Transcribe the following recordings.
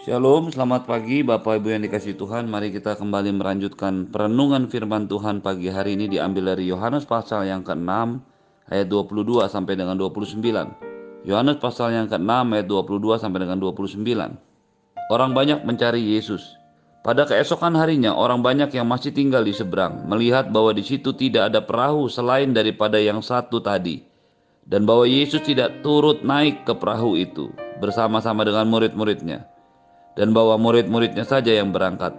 Shalom, selamat pagi Bapak Ibu yang dikasih Tuhan. Mari kita kembali melanjutkan perenungan firman Tuhan pagi hari ini diambil dari Yohanes pasal yang ke-6 ayat 22 sampai dengan 29. Yohanes pasal yang ke-6 ayat 22 sampai dengan 29. Orang banyak mencari Yesus. Pada keesokan harinya, orang banyak yang masih tinggal di seberang melihat bahwa di situ tidak ada perahu selain daripada yang satu tadi, dan bahwa Yesus tidak turut naik ke perahu itu bersama-sama dengan murid-muridnya dan bawa murid-muridnya saja yang berangkat.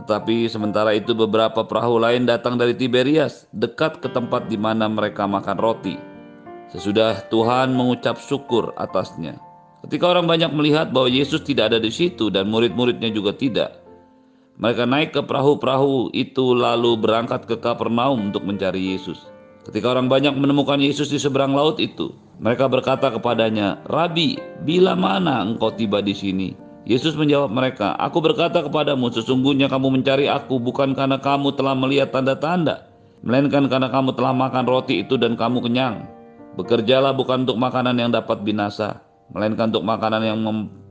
Tetapi sementara itu beberapa perahu lain datang dari Tiberias, dekat ke tempat di mana mereka makan roti. Sesudah Tuhan mengucap syukur atasnya. Ketika orang banyak melihat bahwa Yesus tidak ada di situ dan murid-muridnya juga tidak, mereka naik ke perahu-perahu itu lalu berangkat ke Kapernaum untuk mencari Yesus. Ketika orang banyak menemukan Yesus di seberang laut itu, mereka berkata kepadanya, "Rabi, bila mana engkau tiba di sini?" Yesus menjawab mereka, Aku berkata kepadamu, sesungguhnya kamu mencari aku bukan karena kamu telah melihat tanda-tanda, melainkan karena kamu telah makan roti itu dan kamu kenyang. Bekerjalah bukan untuk makanan yang dapat binasa, melainkan untuk makanan yang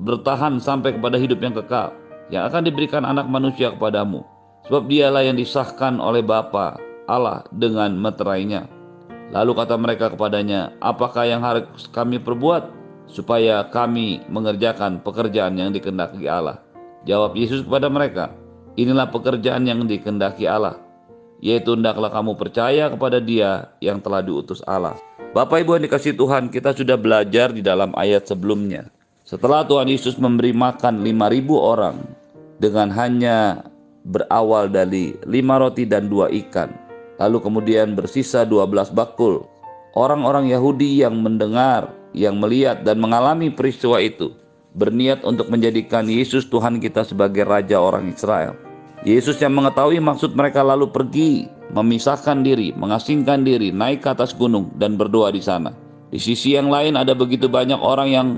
bertahan sampai kepada hidup yang kekal, yang akan diberikan anak manusia kepadamu. Sebab dialah yang disahkan oleh Bapa Allah dengan meterainya. Lalu kata mereka kepadanya, apakah yang harus kami perbuat supaya kami mengerjakan pekerjaan yang dikendaki Allah. Jawab Yesus kepada mereka, inilah pekerjaan yang dikendaki Allah, yaitu hendaklah kamu percaya kepada dia yang telah diutus Allah. Bapak Ibu yang dikasih Tuhan, kita sudah belajar di dalam ayat sebelumnya. Setelah Tuhan Yesus memberi makan 5000 orang dengan hanya berawal dari lima roti dan dua ikan, lalu kemudian bersisa 12 bakul. Orang-orang Yahudi yang mendengar yang melihat dan mengalami peristiwa itu berniat untuk menjadikan Yesus Tuhan kita sebagai Raja orang Israel. Yesus yang mengetahui maksud mereka lalu pergi, memisahkan diri, mengasingkan diri, naik ke atas gunung dan berdoa di sana. Di sisi yang lain ada begitu banyak orang yang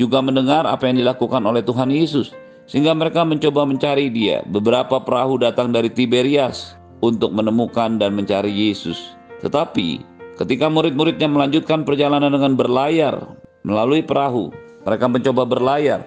juga mendengar apa yang dilakukan oleh Tuhan Yesus. Sehingga mereka mencoba mencari dia. Beberapa perahu datang dari Tiberias untuk menemukan dan mencari Yesus. Tetapi Ketika murid-muridnya melanjutkan perjalanan dengan berlayar melalui perahu, mereka mencoba berlayar.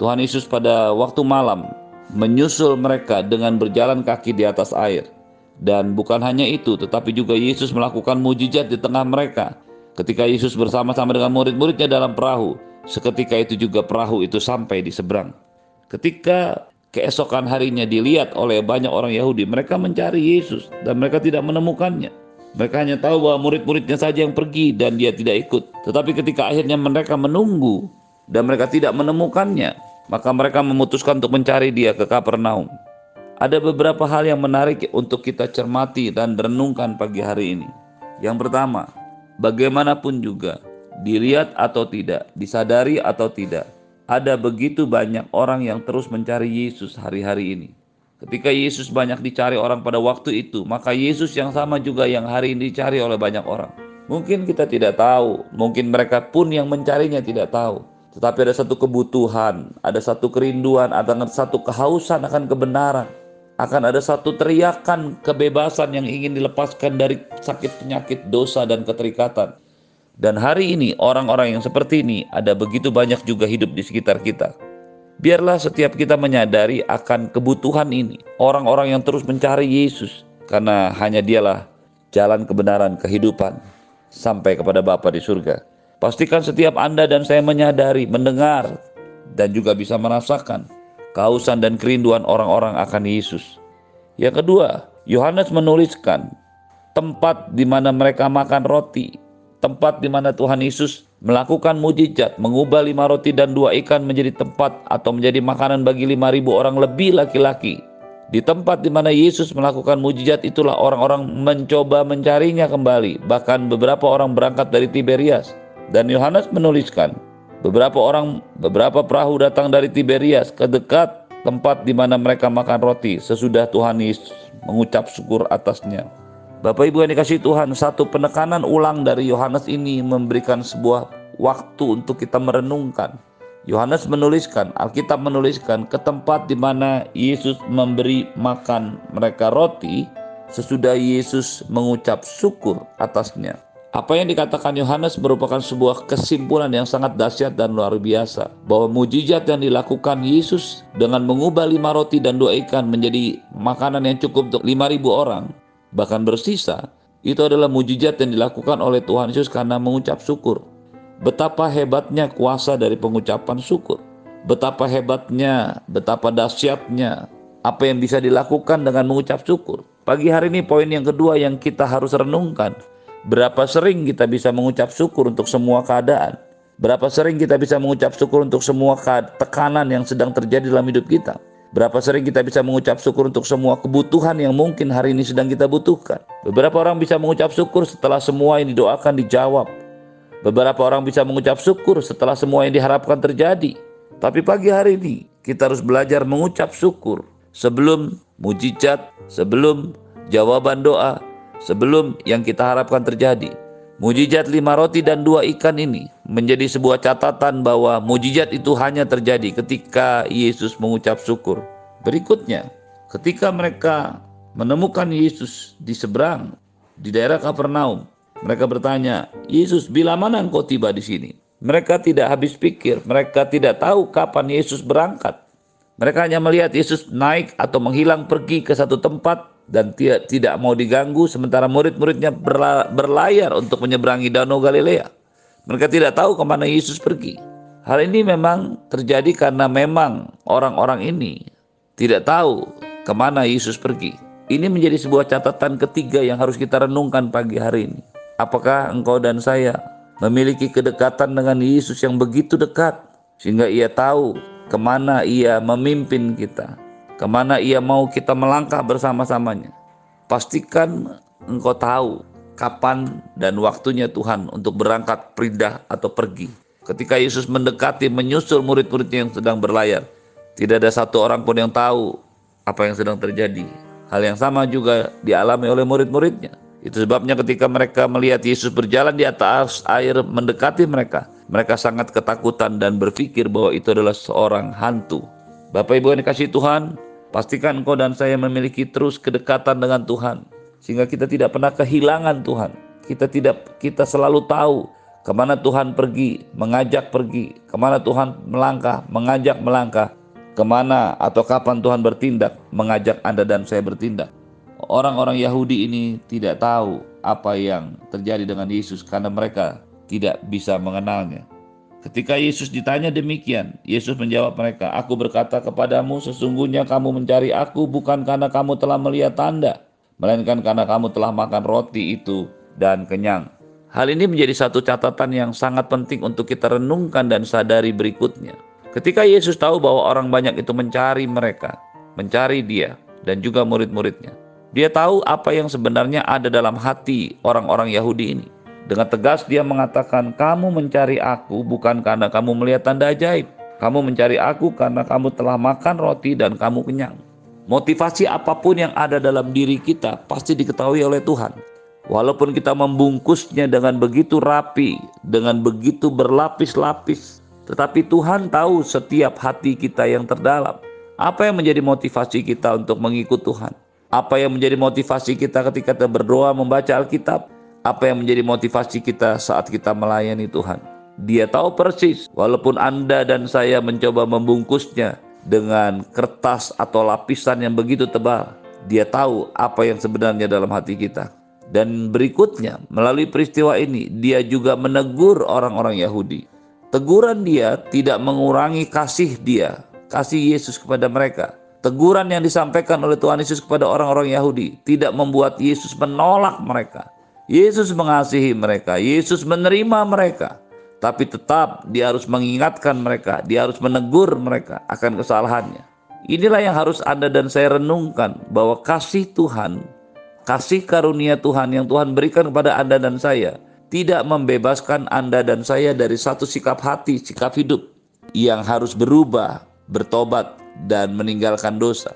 Tuhan Yesus pada waktu malam menyusul mereka dengan berjalan kaki di atas air. Dan bukan hanya itu, tetapi juga Yesus melakukan mujizat di tengah mereka. Ketika Yesus bersama-sama dengan murid-muridnya dalam perahu, seketika itu juga perahu itu sampai di seberang. Ketika keesokan harinya dilihat oleh banyak orang Yahudi, mereka mencari Yesus dan mereka tidak menemukannya. Mereka hanya tahu bahwa murid-muridnya saja yang pergi dan dia tidak ikut. Tetapi ketika akhirnya mereka menunggu dan mereka tidak menemukannya, maka mereka memutuskan untuk mencari dia ke Kapernaum. Ada beberapa hal yang menarik untuk kita cermati dan renungkan pagi hari ini. Yang pertama, bagaimanapun juga, dilihat atau tidak, disadari atau tidak, ada begitu banyak orang yang terus mencari Yesus hari-hari ini. Ketika Yesus banyak dicari orang pada waktu itu, maka Yesus yang sama juga yang hari ini dicari oleh banyak orang. Mungkin kita tidak tahu, mungkin mereka pun yang mencarinya tidak tahu. Tetapi ada satu kebutuhan, ada satu kerinduan, ada satu kehausan akan kebenaran. Akan ada satu teriakan kebebasan yang ingin dilepaskan dari sakit penyakit, dosa, dan keterikatan. Dan hari ini orang-orang yang seperti ini ada begitu banyak juga hidup di sekitar kita. Biarlah setiap kita menyadari akan kebutuhan ini. Orang-orang yang terus mencari Yesus. Karena hanya dialah jalan kebenaran kehidupan. Sampai kepada Bapa di surga. Pastikan setiap Anda dan saya menyadari, mendengar, dan juga bisa merasakan kehausan dan kerinduan orang-orang akan Yesus. Yang kedua, Yohanes menuliskan tempat di mana mereka makan roti, tempat di mana Tuhan Yesus melakukan mujizat, mengubah lima roti dan dua ikan menjadi tempat atau menjadi makanan bagi lima ribu orang lebih laki-laki. Di tempat di mana Yesus melakukan mujizat itulah orang-orang mencoba mencarinya kembali. Bahkan beberapa orang berangkat dari Tiberias. Dan Yohanes menuliskan, beberapa orang, beberapa perahu datang dari Tiberias ke dekat tempat di mana mereka makan roti sesudah Tuhan Yesus mengucap syukur atasnya. Bapak Ibu yang dikasih Tuhan, satu penekanan ulang dari Yohanes ini memberikan sebuah waktu untuk kita merenungkan. Yohanes menuliskan, Alkitab menuliskan ke tempat di mana Yesus memberi makan mereka roti sesudah Yesus mengucap syukur atasnya. Apa yang dikatakan Yohanes merupakan sebuah kesimpulan yang sangat dahsyat dan luar biasa bahwa mujizat yang dilakukan Yesus dengan mengubah lima roti dan dua ikan menjadi makanan yang cukup untuk lima ribu orang bahkan bersisa itu adalah mujizat yang dilakukan oleh Tuhan Yesus karena mengucap syukur. Betapa hebatnya kuasa dari pengucapan syukur. Betapa hebatnya, betapa dahsyatnya apa yang bisa dilakukan dengan mengucap syukur. Pagi hari ini poin yang kedua yang kita harus renungkan Berapa sering kita bisa mengucap syukur untuk semua keadaan? Berapa sering kita bisa mengucap syukur untuk semua tekanan yang sedang terjadi dalam hidup kita? Berapa sering kita bisa mengucap syukur untuk semua kebutuhan yang mungkin hari ini sedang kita butuhkan? Beberapa orang bisa mengucap syukur setelah semua yang didoakan dijawab. Beberapa orang bisa mengucap syukur setelah semua yang diharapkan terjadi. Tapi pagi hari ini kita harus belajar mengucap syukur sebelum mujizat, sebelum jawaban doa, sebelum yang kita harapkan terjadi. Mujizat lima roti dan dua ikan ini menjadi sebuah catatan bahwa mujizat itu hanya terjadi ketika Yesus mengucap syukur. Berikutnya, ketika mereka menemukan Yesus di seberang, di daerah Kapernaum, mereka bertanya, Yesus, bila mana engkau tiba di sini? Mereka tidak habis pikir, mereka tidak tahu kapan Yesus berangkat. Mereka hanya melihat Yesus naik atau menghilang pergi ke satu tempat dan tidak mau diganggu sementara murid-muridnya berlayar untuk menyeberangi danau Galilea. Mereka tidak tahu ke mana Yesus pergi. Hal ini memang terjadi karena memang orang-orang ini tidak tahu ke mana Yesus pergi. Ini menjadi sebuah catatan ketiga yang harus kita renungkan pagi hari ini. Apakah engkau dan saya memiliki kedekatan dengan Yesus yang begitu dekat sehingga ia tahu ke mana ia memimpin kita, ke mana ia mau kita melangkah bersama-samanya. Pastikan engkau tahu kapan dan waktunya Tuhan untuk berangkat pindah atau pergi. Ketika Yesus mendekati menyusul murid-muridnya yang sedang berlayar, tidak ada satu orang pun yang tahu apa yang sedang terjadi. Hal yang sama juga dialami oleh murid-muridnya. Itu sebabnya ketika mereka melihat Yesus berjalan di atas air mendekati mereka, mereka sangat ketakutan dan berpikir bahwa itu adalah seorang hantu. Bapak Ibu yang dikasih Tuhan, pastikan engkau dan saya memiliki terus kedekatan dengan Tuhan. Sehingga kita tidak pernah kehilangan Tuhan. Kita tidak kita selalu tahu ke mana Tuhan pergi, mengajak pergi, ke mana Tuhan melangkah, mengajak melangkah, ke mana atau kapan Tuhan bertindak, mengajak Anda dan saya bertindak. Orang-orang Yahudi ini tidak tahu apa yang terjadi dengan Yesus karena mereka tidak bisa mengenalnya. Ketika Yesus ditanya demikian, Yesus menjawab mereka, "Aku berkata kepadamu, sesungguhnya kamu mencari Aku bukan karena kamu telah melihat tanda, melainkan karena kamu telah makan roti itu dan kenyang." Hal ini menjadi satu catatan yang sangat penting untuk kita renungkan dan sadari berikutnya. Ketika Yesus tahu bahwa orang banyak itu mencari mereka, mencari Dia dan juga murid-muridnya, dia tahu apa yang sebenarnya ada dalam hati orang-orang Yahudi ini. Dengan tegas dia mengatakan, kamu mencari aku bukan karena kamu melihat tanda ajaib. Kamu mencari aku karena kamu telah makan roti dan kamu kenyang. Motivasi apa pun yang ada dalam diri kita pasti diketahui oleh Tuhan. Walaupun kita membungkusnya dengan begitu rapi, dengan begitu berlapis-lapis, tetapi Tuhan tahu setiap hati kita yang terdalam. Apa yang menjadi motivasi kita untuk mengikut Tuhan? Apa yang menjadi motivasi kita ketika kita berdoa membaca Alkitab? Apa yang menjadi motivasi kita saat kita melayani Tuhan? Dia tahu persis, walaupun Anda dan saya mencoba membungkusnya dengan kertas atau lapisan yang begitu tebal, dia tahu apa yang sebenarnya dalam hati kita. Dan berikutnya, melalui peristiwa ini, dia juga menegur orang-orang Yahudi. Teguran dia tidak mengurangi kasih dia, kasih Yesus kepada mereka Teguran yang disampaikan oleh Tuhan Yesus kepada orang-orang Yahudi tidak membuat Yesus menolak mereka. Yesus mengasihi mereka, Yesus menerima mereka, tapi tetap dia harus mengingatkan mereka, dia harus menegur mereka akan kesalahannya. Inilah yang harus Anda dan saya renungkan bahwa kasih Tuhan, kasih karunia Tuhan yang Tuhan berikan kepada Anda dan saya tidak membebaskan Anda dan saya dari satu sikap hati, sikap hidup yang harus berubah, bertobat, dan meninggalkan dosa.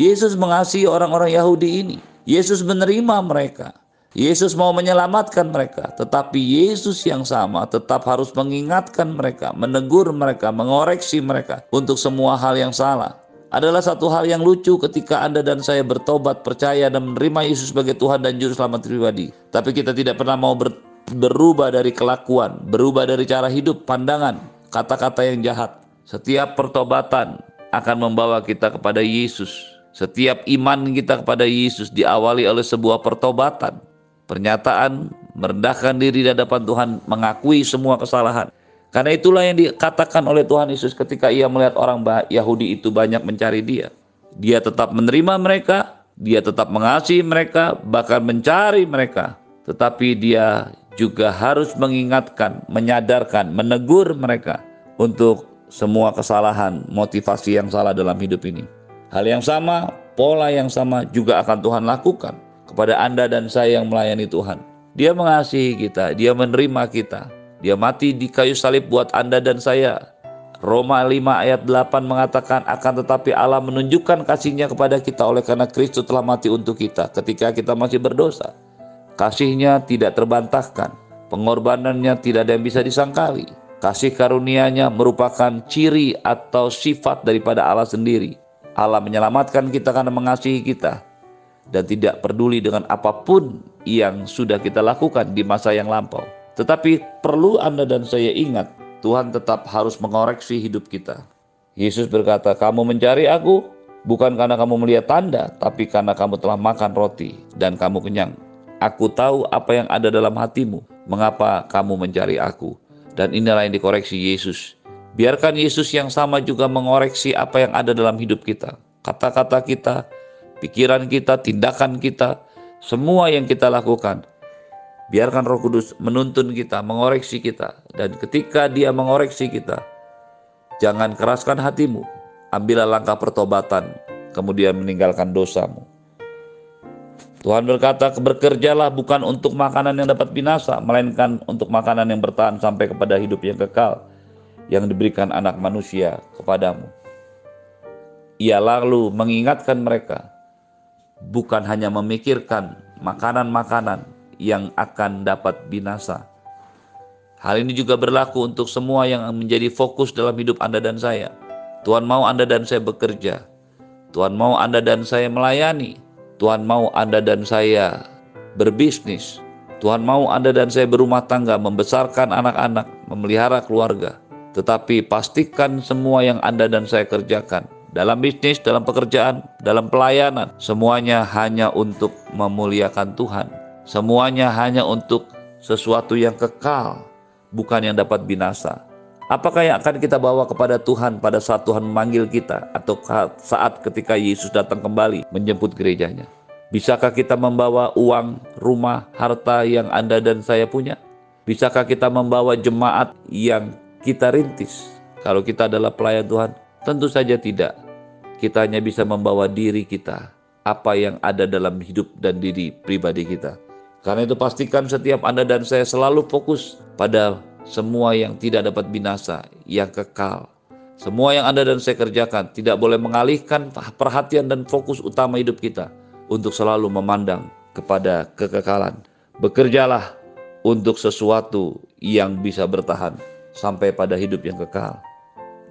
Yesus mengasihi orang-orang Yahudi ini. Yesus menerima mereka. Yesus mau menyelamatkan mereka, tetapi Yesus yang sama tetap harus mengingatkan mereka, menegur mereka, mengoreksi mereka untuk semua hal yang salah. Adalah satu hal yang lucu ketika Anda dan saya bertobat, percaya dan menerima Yesus sebagai Tuhan dan Juru Selamat pribadi. Tapi kita tidak pernah mau ber, berubah dari kelakuan, berubah dari cara hidup, pandangan, kata-kata yang jahat. Setiap pertobatan akan membawa kita kepada Yesus. Setiap iman kita kepada Yesus diawali oleh sebuah pertobatan. Pernyataan merendahkan diri di hadapan Tuhan, mengakui semua kesalahan. Karena itulah yang dikatakan oleh Tuhan Yesus ketika ia melihat orang Yahudi itu banyak mencari dia. Dia tetap menerima mereka, dia tetap mengasihi mereka, bahkan mencari mereka. Tetapi dia juga harus mengingatkan, menyadarkan, menegur mereka untuk semua kesalahan, motivasi yang salah dalam hidup ini. Hal yang sama, pola yang sama juga akan Tuhan lakukan kepada Anda dan saya yang melayani Tuhan. Dia mengasihi kita, dia menerima kita. Dia mati di kayu salib buat Anda dan saya. Roma 5 ayat 8 mengatakan akan tetapi Allah menunjukkan kasihnya kepada kita oleh karena Kristus telah mati untuk kita ketika kita masih berdosa. Kasihnya tidak terbantahkan, pengorbanannya tidak ada yang bisa disangkali. Kasih karunia-Nya merupakan ciri atau sifat daripada Allah sendiri. Allah menyelamatkan kita karena mengasihi kita dan tidak peduli dengan apa pun yang sudah kita lakukan di masa yang lampau. Tetapi perlu Anda dan saya ingat, Tuhan tetap harus mengoreksi hidup kita. Yesus berkata, "Kamu mencari Aku bukan karena kamu melihat tanda, tapi karena kamu telah makan roti dan kamu kenyang. Aku tahu apa yang ada dalam hatimu, mengapa kamu mencari Aku." Dan inilah yang dikoreksi Yesus. Biarkan Yesus yang sama juga mengoreksi apa yang ada dalam hidup kita. Kata-kata kita, pikiran kita, tindakan kita, semua yang kita lakukan. Biarkan Roh Kudus menuntun kita, mengoreksi kita, dan ketika Dia mengoreksi kita, jangan keraskan hatimu. Ambillah langkah pertobatan, kemudian meninggalkan dosamu. Tuhan berkata, bekerjalah bukan untuk makanan yang dapat binasa, melainkan untuk makanan yang bertahan sampai kepada hidup yang kekal, yang diberikan anak manusia kepadamu. Ia lalu mengingatkan mereka, bukan hanya memikirkan makanan-makanan yang akan dapat binasa. Hal ini juga berlaku untuk semua yang menjadi fokus dalam hidup Anda dan saya. Tuhan mau Anda dan saya bekerja. Tuhan mau Anda dan saya melayani Tuhan mau Anda dan saya berbisnis. Tuhan mau Anda dan saya berumah tangga, membesarkan anak-anak, memelihara keluarga. Tetapi pastikan semua yang Anda dan saya kerjakan dalam bisnis, dalam pekerjaan, dalam pelayanan, semuanya hanya untuk memuliakan Tuhan. Semuanya hanya untuk sesuatu yang kekal, bukan yang dapat binasa. Apakah yang akan kita bawa kepada Tuhan pada saat Tuhan memanggil kita atau saat ketika Yesus datang kembali menjemput gerejanya? Bisakah kita membawa uang, rumah, harta yang Anda dan saya punya? Bisakah kita membawa jemaat yang kita rintis? Kalau kita adalah pelayan Tuhan, tentu saja tidak. Kita hanya bisa membawa diri kita, apa yang ada dalam hidup dan diri pribadi kita. Karena itu pastikan setiap Anda dan saya selalu fokus pada semua yang tidak dapat binasa, yang kekal. Semua yang Anda dan saya kerjakan tidak boleh mengalihkan perhatian dan fokus utama hidup kita untuk selalu memandang kepada kekekalan. Bekerjalah untuk sesuatu yang bisa bertahan sampai pada hidup yang kekal.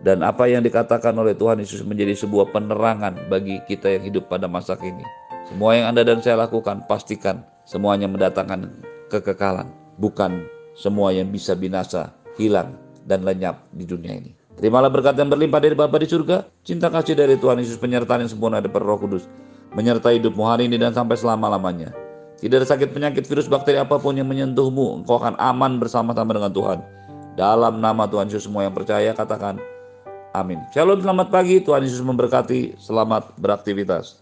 Dan apa yang dikatakan oleh Tuhan Yesus menjadi sebuah penerangan bagi kita yang hidup pada masa kini. Semua yang Anda dan saya lakukan, pastikan semuanya mendatangkan kekekalan, bukan semua yang bisa binasa, hilang, dan lenyap di dunia ini. Terimalah berkat yang berlimpah dari Bapa di surga, cinta kasih dari Tuhan Yesus, penyertaan yang sempurna dari Roh Kudus, menyertai hidupmu hari ini dan sampai selama-lamanya. Tidak ada sakit penyakit virus bakteri apa pun yang menyentuhmu, engkau akan aman bersama-sama dengan Tuhan. Dalam nama Tuhan Yesus semua yang percaya katakan amin. Shalom selamat pagi, Tuhan Yesus memberkati, selamat beraktivitas.